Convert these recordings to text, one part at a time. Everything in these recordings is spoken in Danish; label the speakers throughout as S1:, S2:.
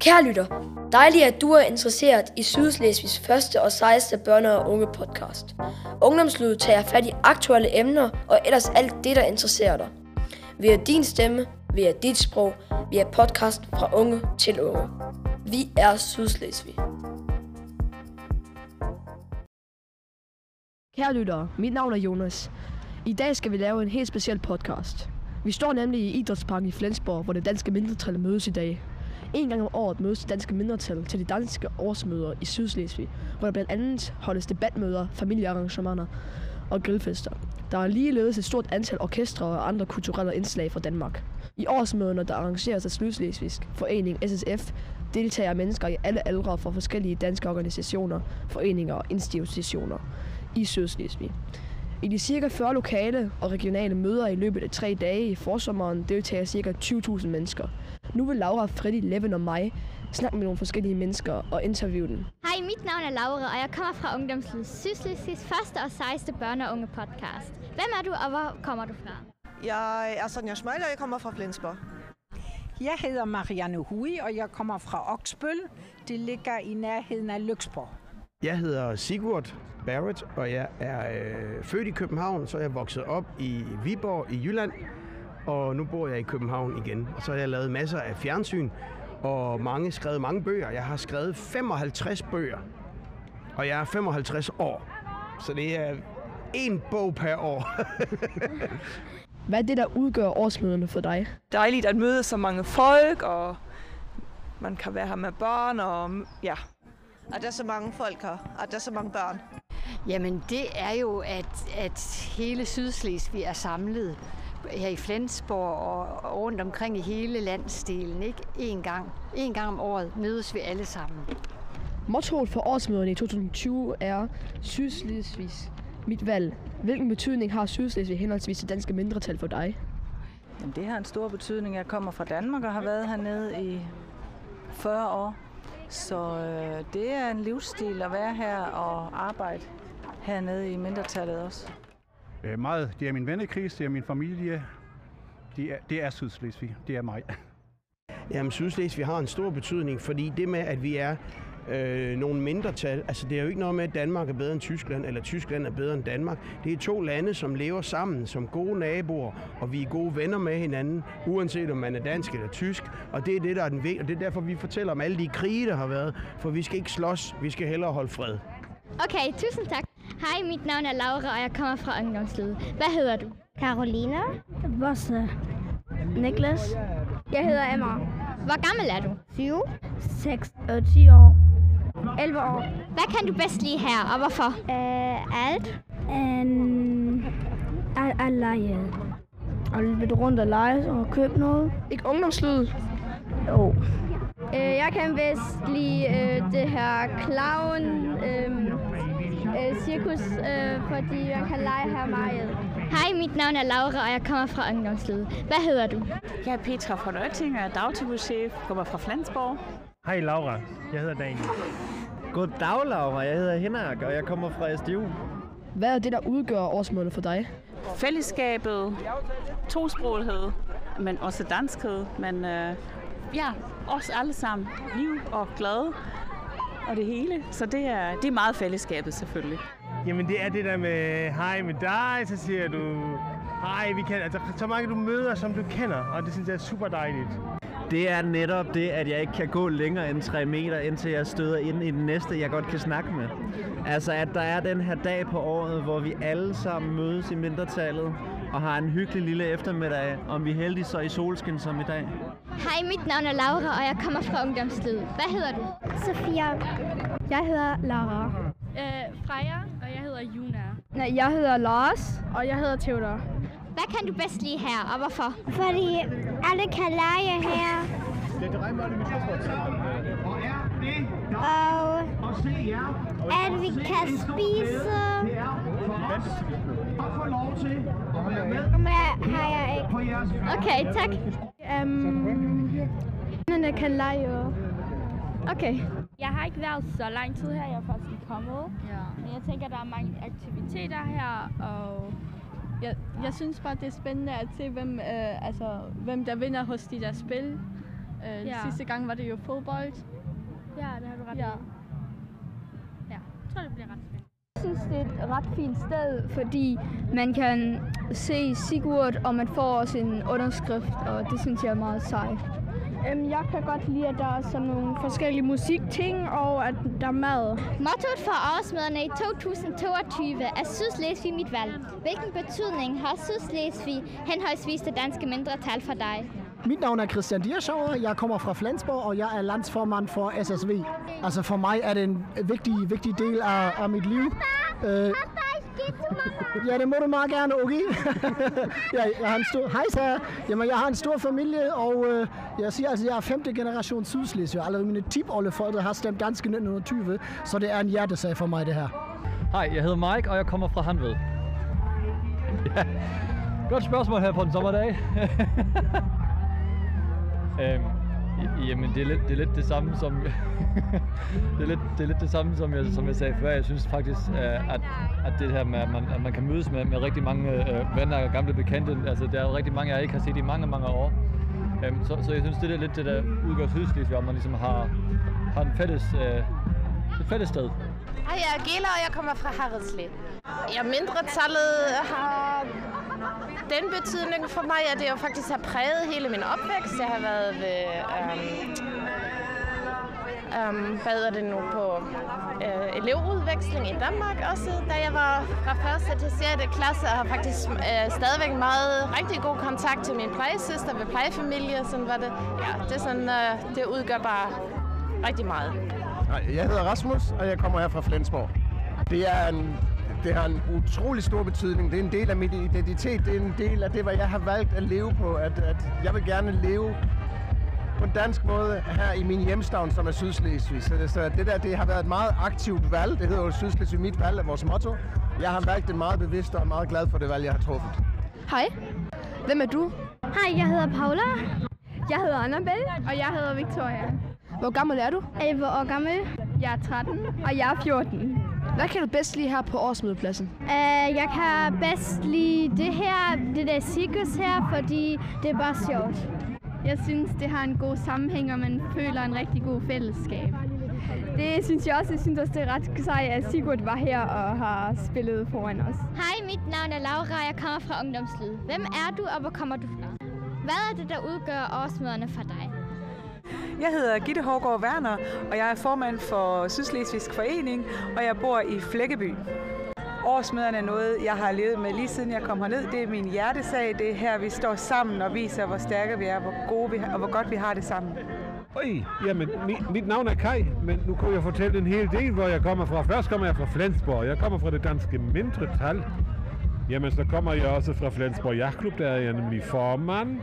S1: Kære lytter, dejligt at du er interesseret i Sydslesvigs første og sejeste børne- og unge podcast. Ungdomslydet tager fat i aktuelle emner og ellers alt det, der interesserer dig. Vi er din stemme, vi er dit sprog, vi er podcast fra unge til unge. Vi er Sydslesvig.
S2: Kære lyttere, mit navn er Jonas. I dag skal vi lave en helt speciel podcast. Vi står nemlig i Idrætsparken i Flensborg, hvor det danske mindretal mødes i dag. En gang om året mødes det danske mindretal til de danske årsmøder i Sydslesvig, hvor der blandt andet holdes debatmøder, familiearrangementer og grillfester. Der er ligeledes et stort antal orkestre og andre kulturelle indslag fra Danmark. I årsmøderne, der arrangeres af Sydslesvigsk Forening SSF, deltager mennesker i alle aldre fra forskellige danske organisationer, foreninger og institutioner i Sydslesvig. I de cirka 40 lokale og regionale møder i løbet af tre dage i forsommeren deltager cirka 20.000 mennesker. Nu vil Laura, Freddy, Leven og mig snakke med nogle forskellige mennesker og interviewe dem.
S3: Hej, mit navn er Laura, og jeg kommer fra Ungdomslyd Sydslesvigs første og sejeste børne- og unge podcast. Hvem er du, og hvor kommer du fra?
S4: Jeg er Sonja Schmeiler, jeg kommer fra Flensborg.
S5: Jeg hedder Marianne Hui, og jeg kommer fra Oksbøl. Det ligger i nærheden af Lyksborg.
S6: Jeg hedder Sigurd Barrett, og jeg er øh, født i København, så er jeg vokset op i Viborg i Jylland, og nu bor jeg i København igen. Og så har jeg lavet masser af fjernsyn, og mange skrevet mange bøger. Jeg har skrevet 55 bøger, og jeg er 55 år, så det er en bog per år.
S2: Hvad er det, der udgør årsmøderne for dig?
S4: Dejligt at møde så mange folk, og man kan være her med børn, og ja. At der er så mange folk her, at der er så mange børn.
S7: Jamen det er jo, at, at hele Sydslesvig er samlet her i Flensborg og rundt omkring i hele landsdelen. Ikke? En, gang. en gang om året mødes vi alle sammen.
S2: Mottoet for årsmøderne i 2020 er Sydslesvigs mit valg. Hvilken betydning har Sydslesvig henholdsvis til danske mindretal for dig?
S8: Jamen, det har en stor betydning. Jeg kommer fra Danmark og har været hernede i 40 år. Så øh, det er en livsstil at være her og arbejde hernede i mindretallet også.
S9: Øh, meget. Det er min vennekreds, det er min familie. Det er, det er Sydslesvig. Det er mig.
S6: Jamen, Sydslesvig har en stor betydning, fordi det med, at vi er øh, nogle mindretal, altså det er jo ikke noget med, at Danmark er bedre end Tyskland, eller Tyskland er bedre end Danmark. Det er to lande, som lever sammen som gode naboer, og vi er gode venner med hinanden, uanset om man er dansk eller tysk. Og det er det, der er den og det er derfor, vi fortæller om alle de krige, der har været, for vi skal ikke slås, vi skal hellere holde fred.
S3: Okay, tusind tak. Hej, mit navn er Laura, og jeg kommer fra Ungdomslyd. Hvad hedder du?
S10: Karolina. Bosse. Niklas.
S3: Jeg hedder Emma. Hvor gammel er du?
S10: 7. 6 og 10 år.
S3: 11 år. Hvad kan du bedst lide her, og hvorfor?
S10: Uh, alt. Um, at, at lege.
S2: Og lidt rundt og lege og købe noget. Ikke ungdomslyd?
S10: Jo.
S11: Uh, jeg kan bedst lide uh, det her clown um, uh, cirkus, uh, fordi man kan lege her meget.
S3: Hej, mit navn er Laura, og jeg kommer fra Ungdomslyd. Hvad hedder du?
S12: Jeg er Petra fra Nøtting og er dagtilbudschef, kommer fra Flensborg.
S13: Hej Laura, jeg hedder Daniel.
S14: Goddag Laura, jeg hedder Henrik, og jeg kommer fra SDU.
S2: Hvad er det, der udgør årsmålet for dig?
S12: Fællesskabet, tosprogethed, men også danskhed, men øh, ja, os alle sammen, liv og glade og det hele. Så det er, det er meget fællesskabet selvfølgelig.
S13: Jamen det er det der med, hej med dig, så siger du, hej, vi kender, altså så mange du møder, som du kender, og det synes jeg er super dejligt.
S14: Det er netop det, at jeg ikke kan gå længere end 3 meter, indtil jeg støder ind i den næste, jeg godt kan snakke med. Altså, at der er den her dag på året, hvor vi alle sammen mødes i mindretallet og har en hyggelig lille eftermiddag, om vi er heldige så i solskin som i dag.
S3: Hej, mit navn er Laura, og jeg kommer fra Ungdomslyd. Hvad hedder du?
S10: Sofia. Jeg hedder Laura.
S11: Øh, Freja, og jeg hedder Juna.
S15: Nej, jeg hedder Lars, og jeg hedder Theodor.
S3: Hvad kan du bedst lide her, og hvorfor?
S10: Fordi alle kan lege her. Og at vi kan spise. Og mere har jeg ikke.
S3: Okay, tak.
S15: Um, kan lege.
S11: Okay. Jeg har ikke været så lang tid her, jeg er faktisk kommet. Ja. Men jeg tænker, der er mange aktiviteter her, og jeg, jeg synes bare, det er spændende at se, hvem, øh, altså, hvem der vinder hos de der spil. Øh,
S16: Ja.
S11: Sidste gang var det jo fodbold.
S16: Ja, det har du ret
S11: Ja.
S16: i. Ja, jeg tror, det bliver ret.
S11: Jeg synes, det er et ret fint sted, fordi man kan se Sigurd, og man får også en underskrift, og det synes jeg er meget sejt.
S17: Øhm, jeg kan godt lide, at der er sådan nogle forskellige musikting, og at der er mad.
S3: Mottoet for årsmøderne i 2022 er Sydslesvig mit valg. Hvilken betydning har Sydslesvig henholdsvis det danske mindretal for dig?
S18: Mit navn er Christian Dierschauer, jeg kommer fra Flensborg, og jeg er landsformand for SSV. Altså for mig er det en vigtig, vigtig del af, af mit liv. Øh, ja, det må du meget gerne, okay? ja, jeg har en stor, hej så. Jamen, jeg har en stor familie, og øh, jeg siger altså, jeg er femte generation Sydslesvig. Allerede mine tipoldeforældre har stemt dansk i 1920, så det er en hjertesag for mig, det her.
S10: Hej, jeg hedder Mike, og jeg kommer fra Hanved. Ja, godt spørgsmål her på en sommerdag. øhm, jamen, det er, lidt, det er lidt det samme som... det, er lidt, det er lidt det samme, som jeg, som jeg sagde før. Jeg synes faktisk, øh, at, at det her med, at man, at man kan mødes med, med rigtig mange øh, venner og gamle bekendte. Altså, der er rigtig mange, jeg ikke har set i mange, mange år. Øhm, så, så jeg synes, det er lidt det, der udgør Sydslesvig, hvor man ligesom har, har en fælles, øh, et fælles sted.
S19: Hej, jeg er Gela, og jeg kommer fra Harredslev. mindre mindretallet har den betydning for mig, at det jo faktisk har præget hele min opvækst. Jeg har været ved, øhm, øhm, hvad hedder det nu, på øh, elevudveksling i Danmark også, da jeg var fra første til 6. klasse, og har faktisk øh, stadigvæk meget rigtig god kontakt til min plejesøster ved plejefamilie. Sådan var det. Ja, det, er sådan, øh, det udgør bare rigtig meget.
S20: Nej, jeg hedder Rasmus, og jeg kommer her fra Flensborg. Det er en, det har en utrolig stor betydning. Det er en del af min identitet. Det er en del af det, hvad jeg har valgt at leve på. At, at jeg vil gerne leve på en dansk måde her i min hjemstavn, som er Sydslesvig. Så, så det der, det har været et meget aktivt valg. Det hedder jo Sydslesvig mit valg er vores motto. Jeg har valgt det meget bevidst og er meget glad for det valg, jeg har truffet.
S1: Hej. Hvem er du?
S16: Hej, jeg hedder Paula.
S11: Jeg hedder Annabelle. Og jeg hedder Victoria.
S1: Hvor gammel er du?
S16: 11 år gammel.
S11: Jeg er 13. Og jeg er 14.
S1: Hvad kan du bedst lide her på årsmødepladsen?
S16: Uh, jeg kan bedst lide det her, det der cirkus her, fordi det er bare sjovt.
S11: Jeg synes, det har en god sammenhæng, og man føler en rigtig god fællesskab. Det synes jeg også. Jeg synes også, det er ret sejt, at Sigurd var her og har spillet foran os.
S3: Hej, mit navn er Laura, og jeg kommer fra Ungdomslyd. Hvem er du, og hvor kommer du fra? Hvad er det, der udgør årsmøderne for dig?
S21: Jeg hedder Gitte Hårgaard Werner, og jeg er formand for Sydslesvigsk Forening, og jeg bor i Flækkeby. Årsmøderne er noget, jeg har levet med lige siden jeg kom herned. Det er min hjertesag. Det er her, vi står sammen og viser, hvor stærke vi er, hvor gode vi er, og hvor godt vi har det sammen.
S22: Oj, jamen, mit, mit navn er Kai, men nu kunne jeg fortælle en hel del, hvor jeg kommer fra. Først kommer jeg fra Flensborg. Jeg kommer fra det danske mindretal. Jamen, så kommer jeg også fra Flensborg Jagtklub, der er jeg nemlig formand.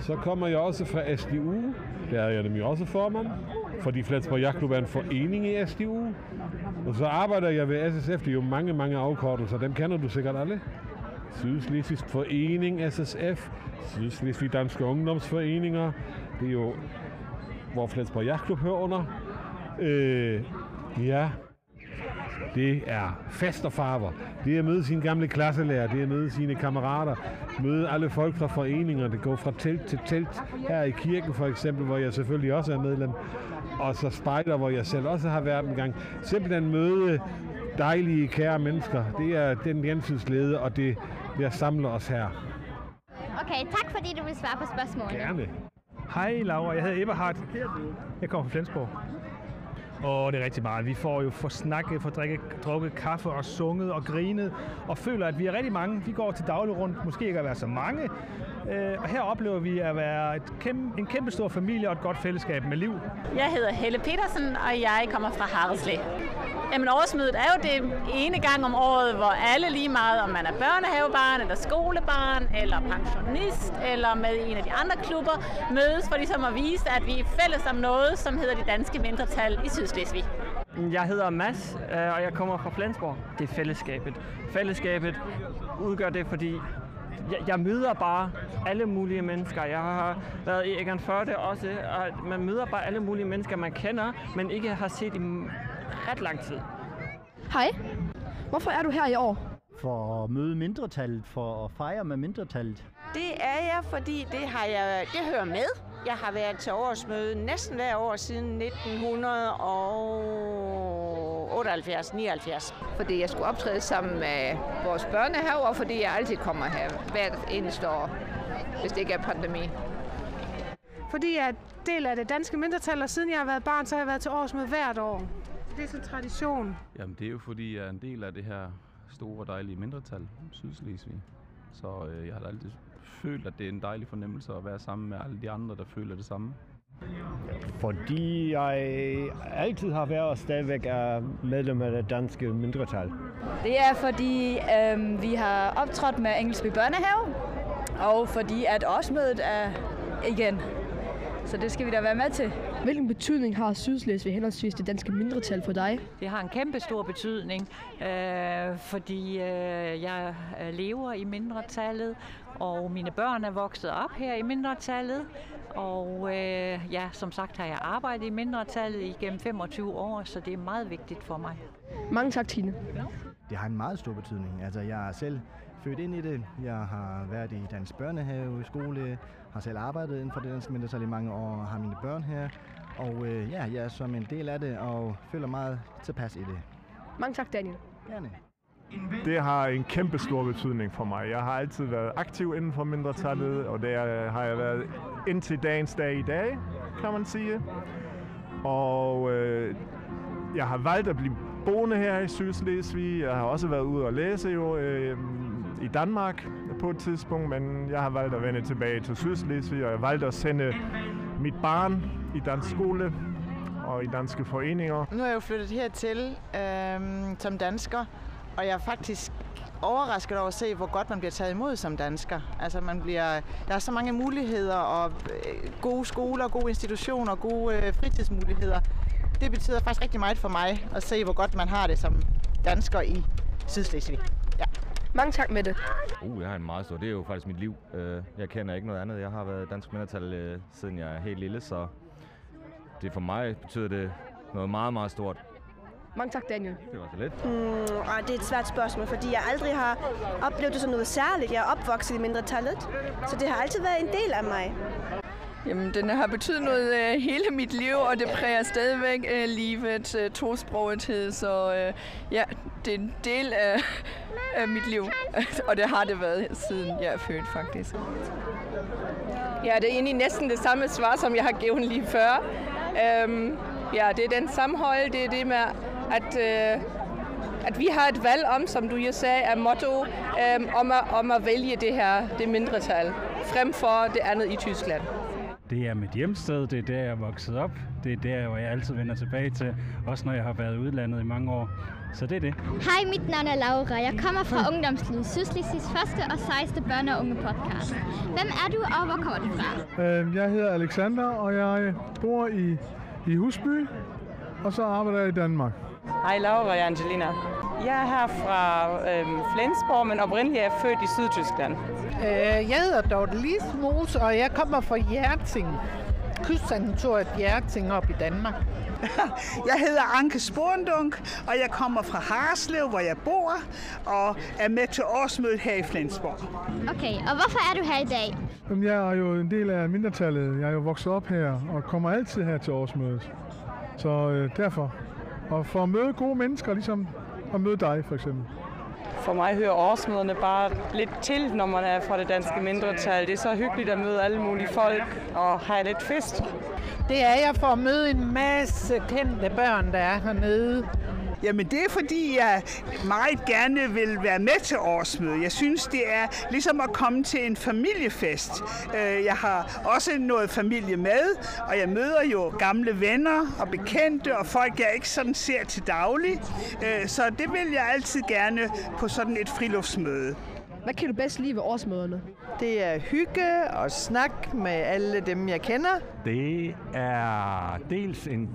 S22: Så kommer jeg også fra SDU, der er jeg nemlig også formand. Fordi Flensborg Jagtklub er en forening i SDU. Og så arbejder jeg ved SSF, det er jo mange, mange afkortelser, dem kender du sikkert alle. Sydslesvigsk Forening, SSF, Sydslesvig Danske Ungdomsforeninger, det er jo, hvor Flensborg Jagtklub hører under. Øh, ja, det er fest og farver. Det er at møde sine gamle klasselærer, det er at møde sine kammerater, møde alle folk fra foreninger, det går fra telt til telt. Her i kirken for eksempel, hvor jeg selvfølgelig også er medlem. Og så spejder, hvor jeg selv også har været en gang. Simpelthen møde dejlige, kære mennesker. Det er den gensynslede, og det, det samler os her.
S3: Okay, tak fordi du vil svare på spørgsmålene.
S22: Gerne.
S9: Hej Laura, jeg hedder Eberhard. Jeg kommer fra Flensborg. Åh, det er rigtig meget. Vi får jo for snakket, for drikket, drukket kaffe og sunget og grinet og føler, at vi er rigtig mange. Vi går til daglig rundt, måske ikke at være så mange. Øh, og her oplever vi at være et kæmpe, en kæmpe stor familie og et godt fællesskab med liv.
S23: Jeg hedder Helle Petersen, og jeg kommer fra Harreslev. Jamen årsmødet er jo det ene gang om året, hvor alle lige meget, om man er børnehavebarn, eller skolebarn, eller pensionist, eller med en af de andre klubber, mødes for ligesom at vise, at vi er fælles om noget, som hedder de danske mindretal i Sydslesvig.
S2: Jeg hedder Mads, øh, og jeg kommer fra Flensborg. Det er fællesskabet. Fællesskabet udgør det, fordi jeg, jeg møder bare alle mulige mennesker. Jeg har været i Egan Førde også, og man møder bare alle mulige mennesker, man kender, men ikke har set i ret lang tid.
S1: Hej. Hvorfor er du her i år?
S24: For at møde mindretallet, for at fejre med mindretallet.
S19: Det er jeg, fordi det, har jeg, det hører med.
S25: Jeg har været til årsmøde næsten hver år siden 1978-79.
S19: Fordi jeg skulle optræde sammen med vores børnehave, og fordi jeg altid kommer her hvert eneste år, hvis det ikke er pandemi.
S26: Fordi jeg er del af det danske mindretal, og siden jeg har været barn, så har jeg været til årsmøde hvert år. Det er sådan en tradition.
S27: Jamen, det er jo fordi, jeg er en del af det her store, dejlige mindretal, Sydslesvig. Så øh, jeg har altid følt, at det er en dejlig fornemmelse at være sammen med alle de andre, der føler det samme.
S4: Fordi jeg altid har været og stadigvæk er medlem af det danske mindretal.
S28: Det er fordi, øh, vi har optrådt med Engelsby Børnehave, og fordi at årsmødet er igen. Så det skal vi da være med til.
S1: Hvilken betydning har Sydslesvig henholdsvis det danske mindretal for dig?
S7: Det har en kæmpe stor betydning, øh, fordi øh, jeg lever i mindretallet, og mine børn er vokset op her i mindretallet. Og øh, ja, som sagt har jeg arbejdet i mindretallet igennem 25 år, så det er meget vigtigt for mig.
S1: Mange tak, Tine.
S29: Det har en meget stor betydning. Altså, jeg er selv født ind i det. Jeg har været i dansk børnehave, skole, har selv arbejdet inden for det danske mindretal i mange år, og har mine børn her. Og øh, ja, jeg er som en del af det, og føler meget tilpas i det.
S1: Mange tak, Daniel.
S29: Gerne.
S30: Det har en kæmpe stor betydning for mig. Jeg har altid været aktiv inden for mindretallet, og det har jeg været indtil dagens dag i dag, kan man sige. Og øh, jeg har valgt at blive boende her i Sydslesvig. Jeg har også været ude og læse jo øh, i Danmark på et tidspunkt, men jeg har valgt at vende tilbage til Sydslesvig, og jeg valgte at sende mit barn i dansk skole og i danske foreninger.
S25: Nu er jeg jo flyttet hertil øh, som dansker, og jeg er faktisk overrasket over at se, hvor godt man bliver taget imod som dansker. Altså man bliver, der er så mange muligheder, og øh, gode skoler, gode institutioner, gode øh, fritidsmuligheder. Det betyder faktisk rigtig meget for mig at se, hvor godt man har det som dansker i Sydslesvig.
S1: Mange tak med det.
S31: Uh, jeg har en meget stor. Det er jo faktisk mit liv. Øh, Jeg kender ikke noget andet. Jeg har været dansk mindretal, øh, siden jeg er helt lille, så det for mig betyder det noget meget, meget stort.
S1: Mange tak, Daniel.
S31: Det var så lidt.
S5: Mm, og det er et svært spørgsmål, fordi jeg aldrig har oplevet det som noget særligt. Jeg er opvokset i mindretallet, så det har altid været en del af mig.
S32: Jamen, den har betydet noget øh, hele mit liv, og det præger stadigvæk øh, livet, øh, tosprogethed, så øh, ja, det er en del af, af mit liv, og det har det været siden jeg er født, faktisk.
S13: Ja, det er egentlig næsten det samme svar, som jeg har givet lige før. Øhm, ja, det er den sammenhold, det er det med, at, øh, at vi har et valg om, som du jo sagde, er motto, øh, om, at, om at vælge det her, det mindretal, frem for det andet i Tyskland.
S33: Det er mit hjemsted, det er der, jeg er vokset op. Det er der, hvor jeg altid vender tilbage til, også når jeg har været udlandet i mange år. Så det er det.
S3: Hej, mit navn er Laura. Jeg kommer fra Ungdomslivet, Sydslesvigs første og sejste børne- og unge podcast. Hvem er du, og hvor kommer du fra?
S30: Øh, Jeg hedder Alexander, og jeg bor i, i Husby, og så arbejder jeg i Danmark.
S12: Hej Laura, jeg er Angelina. Jeg er her fra øhm, Flensborg, men oprindeligt er jeg født i Sydtyskland.
S34: Øh, Jeg hedder Dorte Lismos, og jeg kommer fra Hjerting. Kystsantoriet Hjerting op i Danmark.
S6: Jeg hedder Anke Sporendunk, og jeg kommer fra Harslev, hvor jeg bor, og er med til årsmødet her i Flensborg.
S3: Okay, og hvorfor er du her i dag?
S30: Jamen, Jeg er jo en del af mindretallet. Jeg er jo vokset op her, og kommer altid her til årsmødet. Så øh, derfor. Og for at møde gode mennesker, ligesom at møde dig for eksempel.
S12: For mig hører årsmøderne bare lidt til, når man er fra det danske mindretal. Det er så hyggeligt at møde alle mulige folk og have lidt fest.
S34: Det er jeg for at møde en masse kendte børn, der er hernede.
S6: Jamen det er fordi, jeg meget gerne vil være med til årsmødet. Jeg synes, det er ligesom at komme til en familiefest. Øh, Jeg har også noget familie med, og jeg møder jo gamle venner og bekendte og folk, jeg ikke sådan ser til daglig. Øh, Så det vil jeg altid gerne på sådan et friluftsmøde.
S1: Hvad kan du bedst lide ved årsmøderne?
S35: Det er hygge og snak med alle dem, jeg kender.
S36: Det er dels en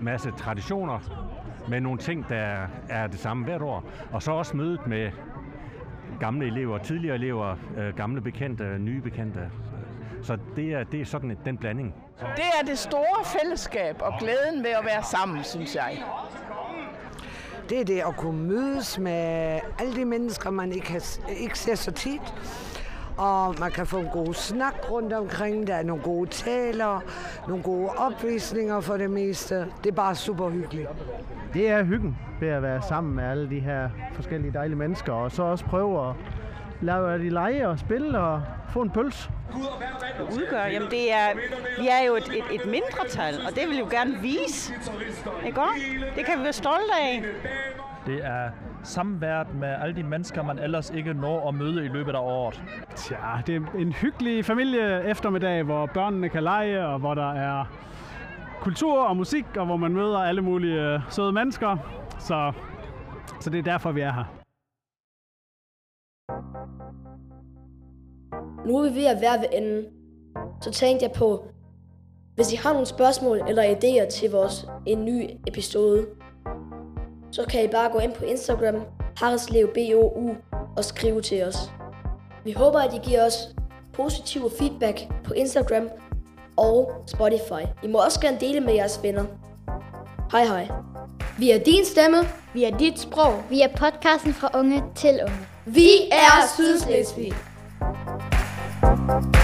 S36: masse traditioner med nogle ting, der er det samme hvert år. Og så også mødet med gamle elever, tidligere elever, øh, gamle bekendte, nye bekendte. Så det er, det er sådan en- den blanding.
S34: Det er det store fællesskab og glæden ved at være sammen, synes jeg.
S37: Det er det at kunne mødes med alle de mennesker, man ikke, har, ikke ser så tit.
S4: og man kan få en god snak rundt omkring. Der er nogle gode taler, nogle gode opvisninger for det meste. Det er bare super hyggeligt.
S5: Det er hyggen ved at være sammen med alle de her forskellige dejlige mennesker, og så også prøve at lave de lege og spille og få en pøls.
S38: udgør? Jamen det er, vi er jo et, et, et mindretal, og det vil vi jo gerne vise. Ikke også? Det kan vi være stolte af.
S39: Det er samværet med alle de mennesker, man ellers ikke når at møde i løbet af året.
S9: Tja, det er en hyggelig familie eftermiddag, hvor børnene kan lege, og hvor der er kultur og musik, og hvor man møder alle mulige øh, søde mennesker. Så, så det er derfor, vi er her.
S1: Nu er vi ved at være ved enden. Så tænkte jeg på, hvis I har nogle spørgsmål eller idéer til vores en ny episode, så kan I bare gå ind på Instagram, harreslevbou, og skrive til os. Vi håber, at I giver os positiv feedback på Instagram og Spotify. I må også gerne dele med jeres venner. Hej hej. Vi er din stemme.
S3: Vi er dit sprog. Vi er podcasten fra unge til unge.
S1: Vi er Sydslesvig.
S3: thank you